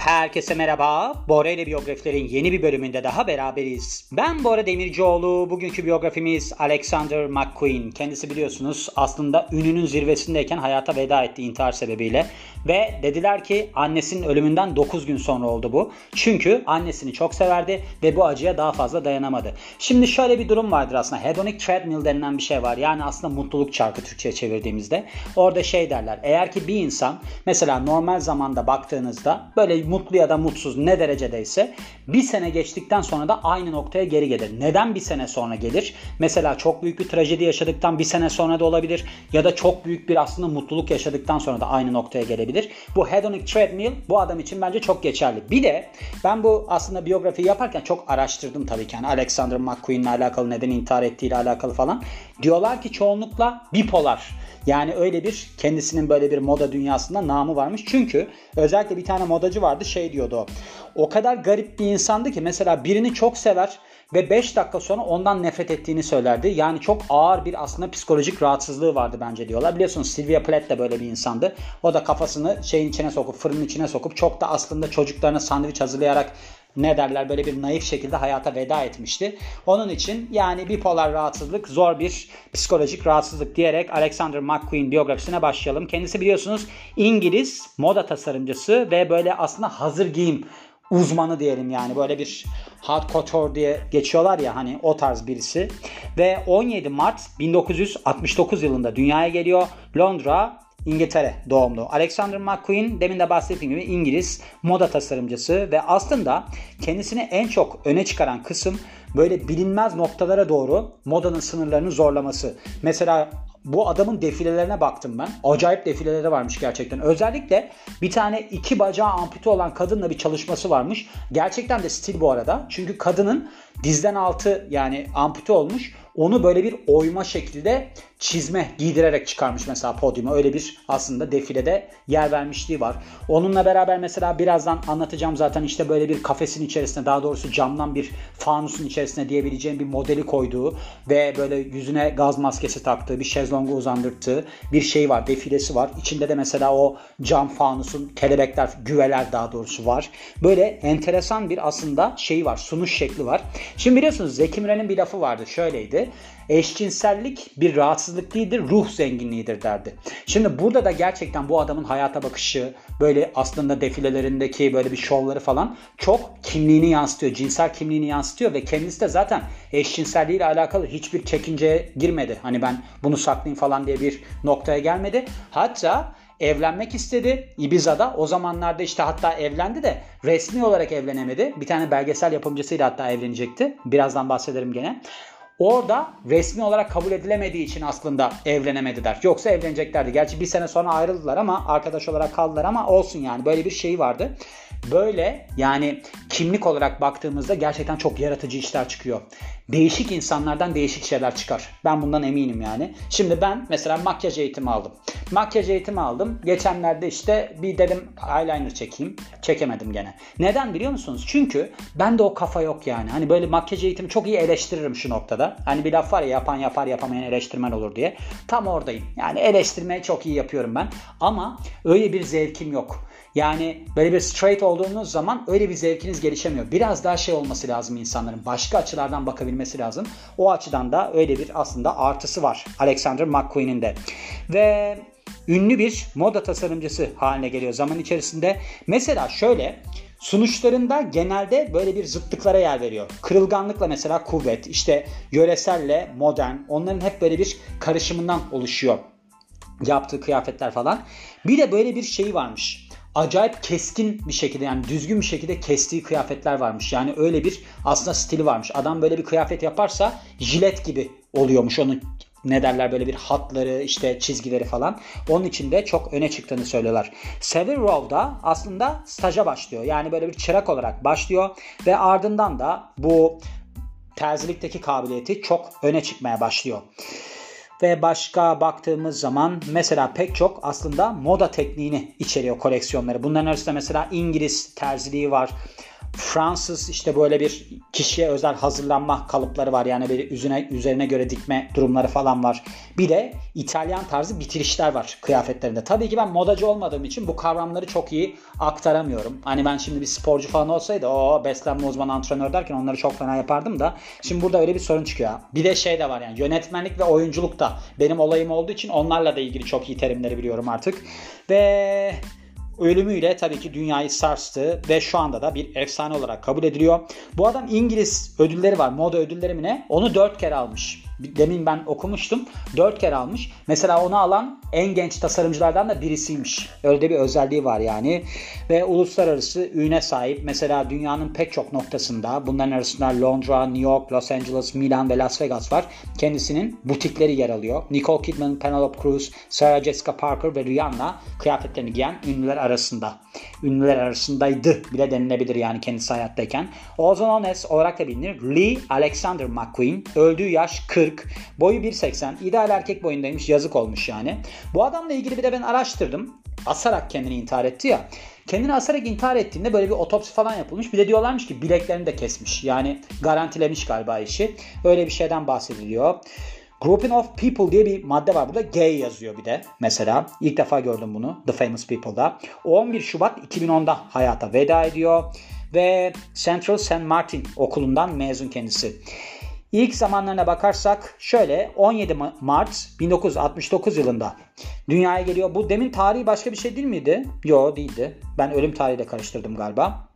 Herkese merhaba. Bora ile biyografilerin yeni bir bölümünde daha beraberiz. Ben Bora Demircioğlu. Bugünkü biyografimiz Alexander McQueen. Kendisi biliyorsunuz aslında ününün zirvesindeyken hayata veda etti intihar sebebiyle. Ve dediler ki annesinin ölümünden 9 gün sonra oldu bu. Çünkü annesini çok severdi ve bu acıya daha fazla dayanamadı. Şimdi şöyle bir durum vardır aslında. Hedonic treadmill denilen bir şey var. Yani aslında mutluluk çarkı Türkçe'ye çevirdiğimizde. Orada şey derler. Eğer ki bir insan mesela normal zamanda baktığınızda böyle mutlu ya da mutsuz ne derecedeyse bir sene geçtikten sonra da aynı noktaya geri gelir. Neden bir sene sonra gelir? Mesela çok büyük bir trajedi yaşadıktan bir sene sonra da olabilir ya da çok büyük bir aslında mutluluk yaşadıktan sonra da aynı noktaya gelebilir. Bu hedonic treadmill bu adam için bence çok geçerli. Bir de ben bu aslında biyografiyi yaparken çok araştırdım tabii ki. Yani Alexander McQueen'le alakalı neden intihar ettiğiyle alakalı falan. Diyorlar ki çoğunlukla bipolar yani öyle bir kendisinin böyle bir moda dünyasında namı varmış. Çünkü özellikle bir tane modacı vardı şey diyordu o. O kadar garip bir insandı ki mesela birini çok sever ve 5 dakika sonra ondan nefret ettiğini söylerdi. Yani çok ağır bir aslında psikolojik rahatsızlığı vardı bence diyorlar. Biliyorsunuz Sylvia Plath de böyle bir insandı. O da kafasını şeyin içine sokup fırının içine sokup çok da aslında çocuklarına sandviç hazırlayarak ne derler böyle bir naif şekilde hayata veda etmişti. Onun için yani bipolar rahatsızlık zor bir psikolojik rahatsızlık diyerek Alexander McQueen biyografisine başlayalım. Kendisi biliyorsunuz İngiliz moda tasarımcısı ve böyle aslında hazır giyim uzmanı diyelim yani böyle bir couture diye geçiyorlar ya hani o tarz birisi ve 17 Mart 1969 yılında dünyaya geliyor. Londra İngiltere doğumlu. Alexander McQueen demin de bahsettiğim gibi İngiliz moda tasarımcısı ve aslında kendisini en çok öne çıkaran kısım böyle bilinmez noktalara doğru modanın sınırlarını zorlaması. Mesela bu adamın defilelerine baktım ben. Acayip defileleri varmış gerçekten. Özellikle bir tane iki bacağı ampute olan kadınla bir çalışması varmış. Gerçekten de stil bu arada. Çünkü kadının dizden altı yani ampute olmuş. Onu böyle bir oyma şekilde çizme giydirerek çıkarmış mesela podyuma. Öyle bir aslında defilede yer vermişliği var. Onunla beraber mesela birazdan anlatacağım zaten işte böyle bir kafesin içerisine daha doğrusu camdan bir fanusun içerisine diyebileceğim bir modeli koyduğu ve böyle yüzüne gaz maskesi taktığı bir şezlongu uzandırdığı bir şey var. Defilesi var. İçinde de mesela o cam fanusun kelebekler, güveler daha doğrusu var. Böyle enteresan bir aslında şey var. Sunuş şekli var. Şimdi biliyorsunuz Zeki Müren'in bir lafı vardı. Şöyleydi. Eşcinsellik bir rahatsızlık değildir, ruh zenginliğidir derdi. Şimdi burada da gerçekten bu adamın hayata bakışı, böyle aslında defilelerindeki böyle bir şovları falan çok kimliğini yansıtıyor, cinsel kimliğini yansıtıyor ve kendisi de zaten eşcinselliğiyle alakalı hiçbir çekinceye girmedi. Hani ben bunu saklayayım falan diye bir noktaya gelmedi. Hatta evlenmek istedi Ibiza'da. O zamanlarda işte hatta evlendi de resmi olarak evlenemedi. Bir tane belgesel yapımcısıyla hatta evlenecekti. Birazdan bahsederim gene. Orada resmi olarak kabul edilemediği için aslında evlenemediler. Yoksa evleneceklerdi. Gerçi bir sene sonra ayrıldılar ama arkadaş olarak kaldılar ama olsun yani böyle bir şey vardı. Böyle yani kimlik olarak baktığımızda gerçekten çok yaratıcı işler çıkıyor. Değişik insanlardan değişik şeyler çıkar. Ben bundan eminim yani. Şimdi ben mesela makyaj eğitimi aldım. Makyaj eğitimi aldım. Geçenlerde işte bir dedim eyeliner çekeyim. Çekemedim gene. Neden biliyor musunuz? Çünkü bende o kafa yok yani. Hani böyle makyaj eğitimi çok iyi eleştiririm şu noktada. Hani bir laf var ya yapan yapar yapamayan eleştirmen olur diye. Tam oradayım. Yani eleştirmeyi çok iyi yapıyorum ben. Ama öyle bir zevkim yok. Yani böyle bir straight olduğunuz zaman öyle bir zevkiniz gelişemiyor. Biraz daha şey olması lazım insanların. Başka açılardan bakabilmesi lazım. O açıdan da öyle bir aslında artısı var Alexander McQueen'in de. Ve ünlü bir moda tasarımcısı haline geliyor zaman içerisinde. Mesela şöyle Sunuşlarında genelde böyle bir zıtlıklara yer veriyor. Kırılganlıkla mesela kuvvet, işte yöreselle modern, onların hep böyle bir karışımından oluşuyor yaptığı kıyafetler falan. Bir de böyle bir şey varmış acayip keskin bir şekilde yani düzgün bir şekilde kestiği kıyafetler varmış. Yani öyle bir aslında stili varmış. Adam böyle bir kıyafet yaparsa jilet gibi oluyormuş onun ne derler böyle bir hatları işte çizgileri falan. Onun için de çok öne çıktığını söylüyorlar. Row da aslında staja başlıyor. Yani böyle bir çırak olarak başlıyor ve ardından da bu terzilikteki kabiliyeti çok öne çıkmaya başlıyor. Ve başka baktığımız zaman mesela pek çok aslında moda tekniğini içeriyor koleksiyonları. Bunların arasında mesela İngiliz terziliği var. Fransız işte böyle bir kişiye özel hazırlanma kalıpları var. Yani bir üzerine, üzerine göre dikme durumları falan var. Bir de İtalyan tarzı bitirişler var kıyafetlerinde. Tabii ki ben modacı olmadığım için bu kavramları çok iyi aktaramıyorum. Hani ben şimdi bir sporcu falan olsaydı o beslenme uzmanı antrenör derken onları çok fena yapardım da şimdi burada öyle bir sorun çıkıyor. Bir de şey de var yani yönetmenlik ve oyunculuk da benim olayım olduğu için onlarla da ilgili çok iyi terimleri biliyorum artık. Ve ölümüyle tabii ki dünyayı sarstı ve şu anda da bir efsane olarak kabul ediliyor. Bu adam İngiliz ödülleri var. Moda ödülleri mi ne? Onu 4 kere almış demin ben okumuştum. 4 kere almış. Mesela onu alan en genç tasarımcılardan da birisiymiş. Öyle bir özelliği var yani. Ve uluslararası üne sahip. Mesela dünyanın pek çok noktasında bunların arasında Londra, New York, Los Angeles, Milan ve Las Vegas var. Kendisinin butikleri yer alıyor. Nicole Kidman, Penelope Cruz, Sarah Jessica Parker ve Rihanna kıyafetlerini giyen ünlüler arasında. Ünlüler arasındaydı bile denilebilir yani kendisi hayattayken. Known as olarak da bilinir Lee Alexander McQueen. Öldüğü yaş 40 40. Boyu 1.80. İdeal erkek boyundaymış. Yazık olmuş yani. Bu adamla ilgili bir de ben araştırdım. Asarak kendini intihar etti ya. Kendini asarak intihar ettiğinde böyle bir otopsi falan yapılmış. Bir de diyorlarmış ki bileklerini de kesmiş. Yani garantilemiş galiba işi. Öyle bir şeyden bahsediliyor. Grouping of People diye bir madde var burada. Gay yazıyor bir de mesela. İlk defa gördüm bunu The Famous People'da. 11 Şubat 2010'da hayata veda ediyor. Ve Central St. Martin okulundan mezun kendisi. İlk zamanlarına bakarsak şöyle 17 Mart 1969 yılında dünyaya geliyor. Bu demin tarihi başka bir şey değil miydi? Yo değildi. Ben ölüm tarihiyle karıştırdım galiba.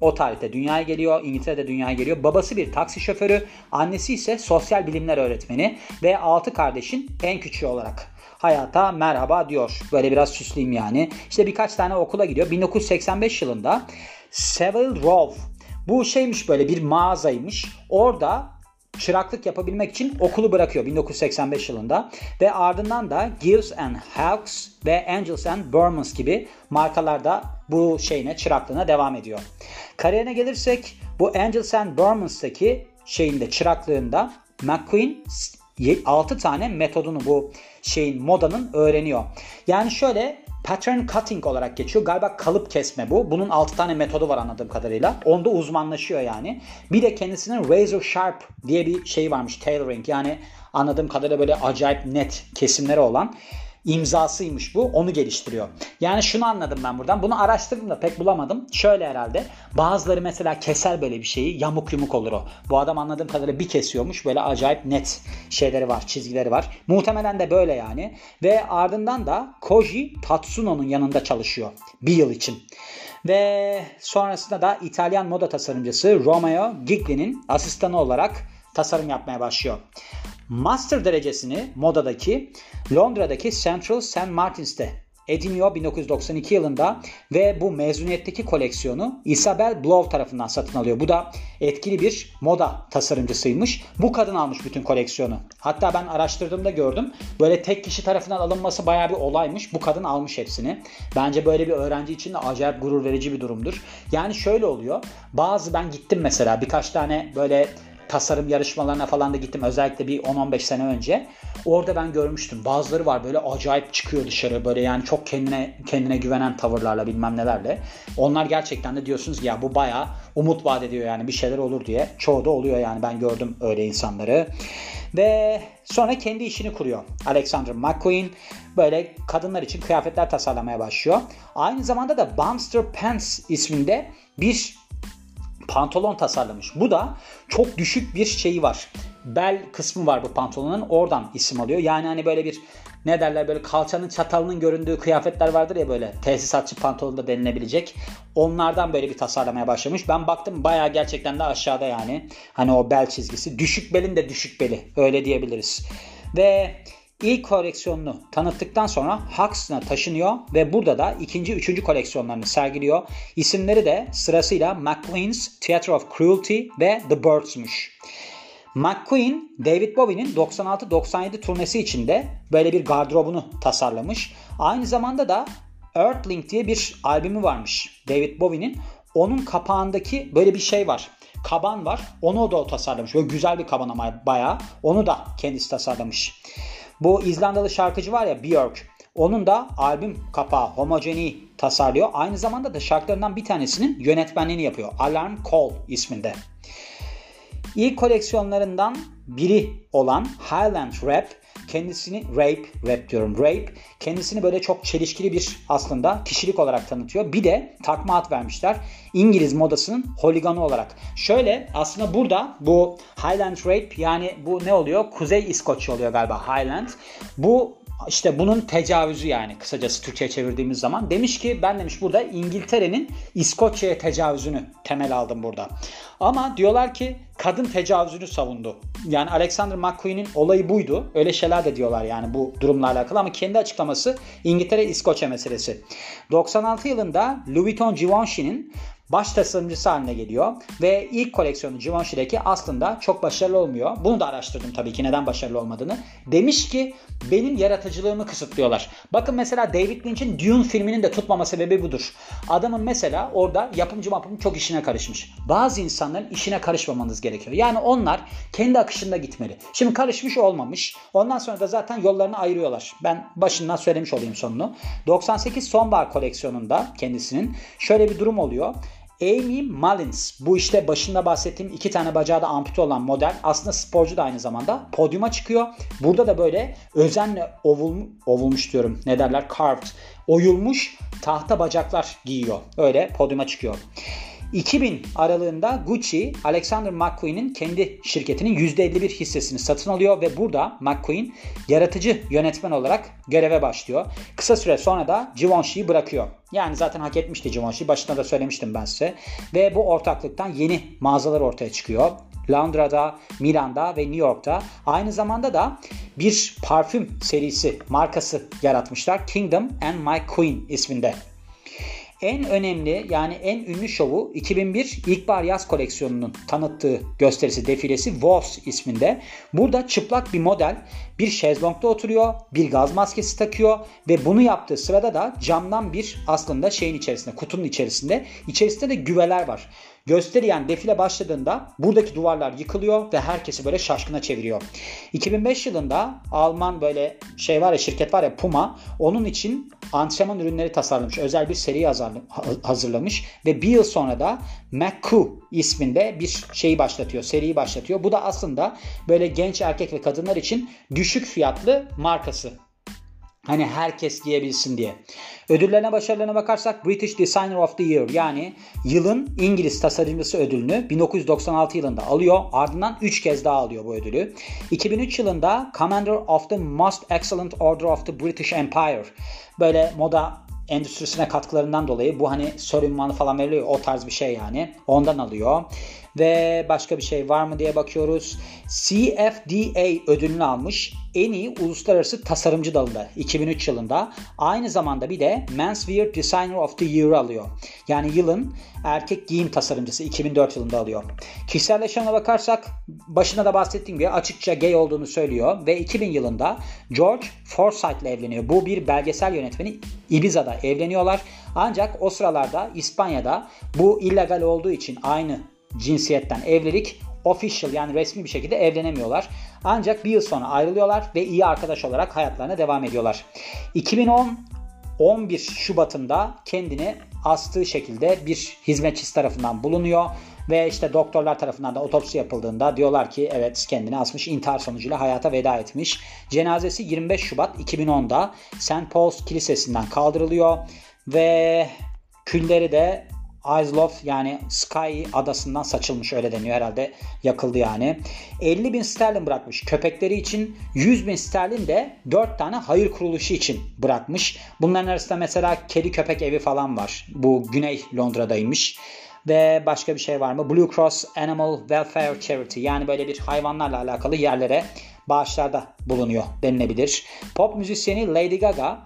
O tarihte dünyaya geliyor. İngiltere'de dünyaya geliyor. Babası bir taksi şoförü. Annesi ise sosyal bilimler öğretmeni. Ve 6 kardeşin en küçüğü olarak hayata merhaba diyor. Böyle biraz süsleyeyim yani. İşte birkaç tane okula gidiyor. 1985 yılında Savile Row bu şeymiş böyle bir mağazaymış. Orada çıraklık yapabilmek için okulu bırakıyor 1985 yılında ve ardından da Gills and Hawks ve Angels and Burmans gibi markalarda bu şeyine çıraklığına devam ediyor. Kariyerine gelirsek bu Angels and Burmans'taki şeyinde çıraklığında McQueen 6 tane metodunu bu şeyin modanın öğreniyor. Yani şöyle Pattern cutting olarak geçiyor. Galiba kalıp kesme bu. Bunun 6 tane metodu var anladığım kadarıyla. Onda uzmanlaşıyor yani. Bir de kendisinin razor sharp diye bir şey varmış. Tailoring yani anladığım kadarıyla böyle acayip net kesimleri olan imzasıymış bu. Onu geliştiriyor. Yani şunu anladım ben buradan. Bunu araştırdım da pek bulamadım. Şöyle herhalde. Bazıları mesela keser böyle bir şeyi. Yamuk yumuk olur o. Bu adam anladığım kadarıyla bir kesiyormuş. Böyle acayip net şeyleri var. Çizgileri var. Muhtemelen de böyle yani. Ve ardından da Koji Tatsuno'nun yanında çalışıyor. Bir yıl için. Ve sonrasında da İtalyan moda tasarımcısı Romeo Gigli'nin asistanı olarak tasarım yapmaya başlıyor. Master derecesini modadaki Londra'daki Central St. Martin's'te ediniyor 1992 yılında ve bu mezuniyetteki koleksiyonu Isabel Blow tarafından satın alıyor. Bu da etkili bir moda tasarımcısıymış. Bu kadın almış bütün koleksiyonu. Hatta ben araştırdığımda gördüm. Böyle tek kişi tarafından alınması baya bir olaymış. Bu kadın almış hepsini. Bence böyle bir öğrenci için de acayip gurur verici bir durumdur. Yani şöyle oluyor. Bazı ben gittim mesela birkaç tane böyle tasarım yarışmalarına falan da gittim özellikle bir 10-15 sene önce. Orada ben görmüştüm. Bazıları var böyle acayip çıkıyor dışarı böyle yani çok kendine kendine güvenen tavırlarla bilmem nelerle. Onlar gerçekten de diyorsunuz ki ya bu bayağı umut vaat ediyor yani bir şeyler olur diye. Çoğu da oluyor yani ben gördüm öyle insanları. Ve sonra kendi işini kuruyor. Alexander McQueen böyle kadınlar için kıyafetler tasarlamaya başlıyor. Aynı zamanda da Bumster Pants isminde bir pantolon tasarlamış. Bu da çok düşük bir şeyi var. Bel kısmı var bu pantolonun. Oradan isim alıyor. Yani hani böyle bir ne derler böyle kalçanın çatalının göründüğü kıyafetler vardır ya böyle tesisatçı pantolonda denilebilecek. Onlardan böyle bir tasarlamaya başlamış. Ben baktım baya gerçekten de aşağıda yani. Hani o bel çizgisi. Düşük belin de düşük beli. Öyle diyebiliriz. Ve İlk koleksiyonunu tanıttıktan sonra Huxton'a taşınıyor ve burada da ikinci, üçüncü koleksiyonlarını sergiliyor. İsimleri de sırasıyla McQueen's Theatre of Cruelty ve The Birds'muş. McQueen, David Bowie'nin 96-97 turnesi içinde böyle bir gardırobunu tasarlamış. Aynı zamanda da Earthling diye bir albümü varmış David Bowie'nin. Onun kapağındaki böyle bir şey var. Kaban var. Onu da o tasarlamış. Böyle güzel bir kaban ama bayağı. Onu da kendisi tasarlamış. Bu İzlandalı şarkıcı var ya Björk. Onun da albüm kapağı Homogeny tasarlıyor. Aynı zamanda da şarkılarından bir tanesinin yönetmenliğini yapıyor. Alarm Call isminde. İlk koleksiyonlarından biri olan Highland Rap kendisini rape, rap diyorum rape, kendisini böyle çok çelişkili bir aslında kişilik olarak tanıtıyor. Bir de takma ad vermişler. İngiliz modasının holiganı olarak. Şöyle aslında burada bu Highland Rape yani bu ne oluyor? Kuzey İskoçya oluyor galiba Highland. Bu işte bunun tecavüzü yani kısacası Türkçe'ye çevirdiğimiz zaman. Demiş ki ben demiş burada İngiltere'nin İskoçya'ya tecavüzünü temel aldım burada. Ama diyorlar ki kadın tecavüzünü savundu. Yani Alexander McQueen'in olayı buydu. Öyle şeyler de diyorlar yani bu durumla alakalı ama kendi açıklaması İngiltere-İskoçya meselesi. 96 yılında Louis Vuitton Givenchy'nin baş tasarımcısı haline geliyor. Ve ilk koleksiyonu Givenchy'deki aslında çok başarılı olmuyor. Bunu da araştırdım tabii ki neden başarılı olmadığını. Demiş ki benim yaratıcılığımı kısıtlıyorlar. Bakın mesela David Lynch'in Dune filminin de tutmama sebebi budur. Adamın mesela orada yapımcı mapımın çok işine karışmış. Bazı insanların işine karışmamanız gerekiyor. Yani onlar kendi akışında gitmeli. Şimdi karışmış olmamış. Ondan sonra da zaten yollarını ayırıyorlar. Ben başından söylemiş olayım sonunu. 98 sonbahar koleksiyonunda kendisinin şöyle bir durum oluyor. Amy Mullins bu işte başında bahsettiğim iki tane bacağı da ampute olan model aslında sporcu da aynı zamanda podyuma çıkıyor. Burada da böyle özenle ovul, ovulmuş diyorum ne derler carved oyulmuş tahta bacaklar giyiyor. Öyle podyuma çıkıyor. 2000 aralığında Gucci, Alexander McQueen'in kendi şirketinin %51 hissesini satın alıyor ve burada McQueen yaratıcı yönetmen olarak göreve başlıyor. Kısa süre sonra da Givenchy'yi bırakıyor. Yani zaten hak etmişti Givenchy. Başında da söylemiştim ben size. Ve bu ortaklıktan yeni mağazalar ortaya çıkıyor. Londra'da, Milan'da ve New York'ta. Aynı zamanda da bir parfüm serisi markası yaratmışlar. Kingdom and My Queen isminde. En önemli yani en ünlü şovu 2001 İlkbahar Yaz koleksiyonunun tanıttığı gösterisi defilesi Voss isminde. Burada çıplak bir model bir şezlongda oturuyor, bir gaz maskesi takıyor ve bunu yaptığı sırada da camdan bir aslında şeyin içerisinde, kutunun içerisinde, içerisinde de güveler var. Gösteriyen defile başladığında buradaki duvarlar yıkılıyor ve herkesi böyle şaşkına çeviriyor. 2005 yılında Alman böyle şey var ya şirket var ya Puma onun için antrenman ürünleri tasarlamış. Özel bir seri hazırlamış ve bir yıl sonra da McCoo isminde bir şeyi başlatıyor, seriyi başlatıyor. Bu da aslında böyle genç erkek ve kadınlar için düşük fiyatlı markası. Hani herkes giyebilsin diye. Ödüllerine başarılarına bakarsak British Designer of the Year yani yılın İngiliz tasarımcısı ödülünü 1996 yılında alıyor. Ardından 3 kez daha alıyor bu ödülü. 2003 yılında Commander of the Most Excellent Order of the British Empire. Böyle moda endüstrisine katkılarından dolayı bu hani Sir ünvanı falan veriliyor o tarz bir şey yani. Ondan alıyor. Ve başka bir şey var mı diye bakıyoruz. CFDA ödülünü almış. En iyi uluslararası tasarımcı dalında 2003 yılında. Aynı zamanda bir de Menswear Designer of the Year alıyor. Yani yılın erkek giyim tasarımcısı 2004 yılında alıyor. Kişisel yaşamına bakarsak başına da bahsettiğim gibi açıkça gay olduğunu söylüyor ve 2000 yılında George Forsyth ile evleniyor. Bu bir belgesel yönetmeni Ibiza'da evleniyorlar. Ancak o sıralarda İspanya'da bu illegal olduğu için aynı cinsiyetten evlilik official yani resmi bir şekilde evlenemiyorlar. Ancak bir yıl sonra ayrılıyorlar ve iyi arkadaş olarak hayatlarına devam ediyorlar. 2010 11 Şubat'ında kendini astığı şekilde bir hizmetçisi tarafından bulunuyor ve işte doktorlar tarafından da otopsi yapıldığında diyorlar ki evet kendini asmış intihar sonucuyla hayata veda etmiş. Cenazesi 25 Şubat 2010'da St. Paul's Kilisesi'nden kaldırılıyor ve külleri de Isle yani Sky adasından saçılmış öyle deniyor herhalde yakıldı yani. 50 bin sterlin bırakmış köpekleri için 100 bin sterlin de 4 tane hayır kuruluşu için bırakmış. Bunların arasında mesela kedi köpek evi falan var. Bu Güney Londra'daymış. Ve başka bir şey var mı? Blue Cross Animal Welfare Charity yani böyle bir hayvanlarla alakalı yerlere bağışlarda bulunuyor denilebilir. Pop müzisyeni Lady Gaga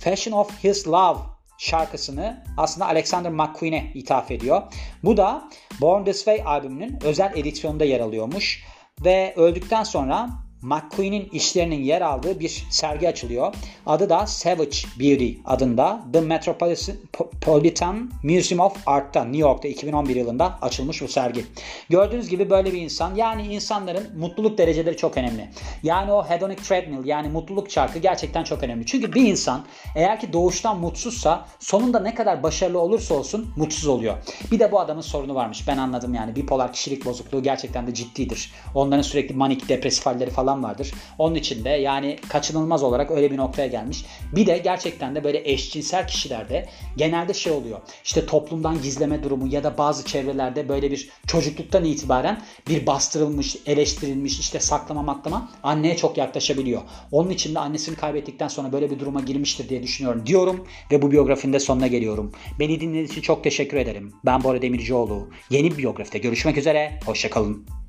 Fashion of His Love şarkısını aslında Alexander McQueen'e ithaf ediyor. Bu da Born This Way albümünün özel edisyonunda yer alıyormuş. Ve öldükten sonra McQueen'in işlerinin yer aldığı bir sergi açılıyor. Adı da Savage Beauty adında The Metropolitan Museum of Art'ta New York'ta 2011 yılında açılmış bu sergi. Gördüğünüz gibi böyle bir insan yani insanların mutluluk dereceleri çok önemli. Yani o hedonic treadmill yani mutluluk çarkı gerçekten çok önemli. Çünkü bir insan eğer ki doğuştan mutsuzsa sonunda ne kadar başarılı olursa olsun mutsuz oluyor. Bir de bu adamın sorunu varmış. Ben anladım yani bipolar kişilik bozukluğu gerçekten de ciddidir. Onların sürekli manik depresif halleri falan vardır. Onun için de yani kaçınılmaz olarak öyle bir noktaya gelmiş. Bir de gerçekten de böyle eşcinsel kişilerde genelde şey oluyor. İşte toplumdan gizleme durumu ya da bazı çevrelerde böyle bir çocukluktan itibaren bir bastırılmış, eleştirilmiş işte saklama maklama anneye çok yaklaşabiliyor. Onun için de annesini kaybettikten sonra böyle bir duruma girmiştir diye düşünüyorum diyorum ve bu biyografinin de sonuna geliyorum. Beni dinlediğiniz için çok teşekkür ederim. Ben Bora Demircioğlu. Yeni bir biyografide görüşmek üzere. Hoşçakalın.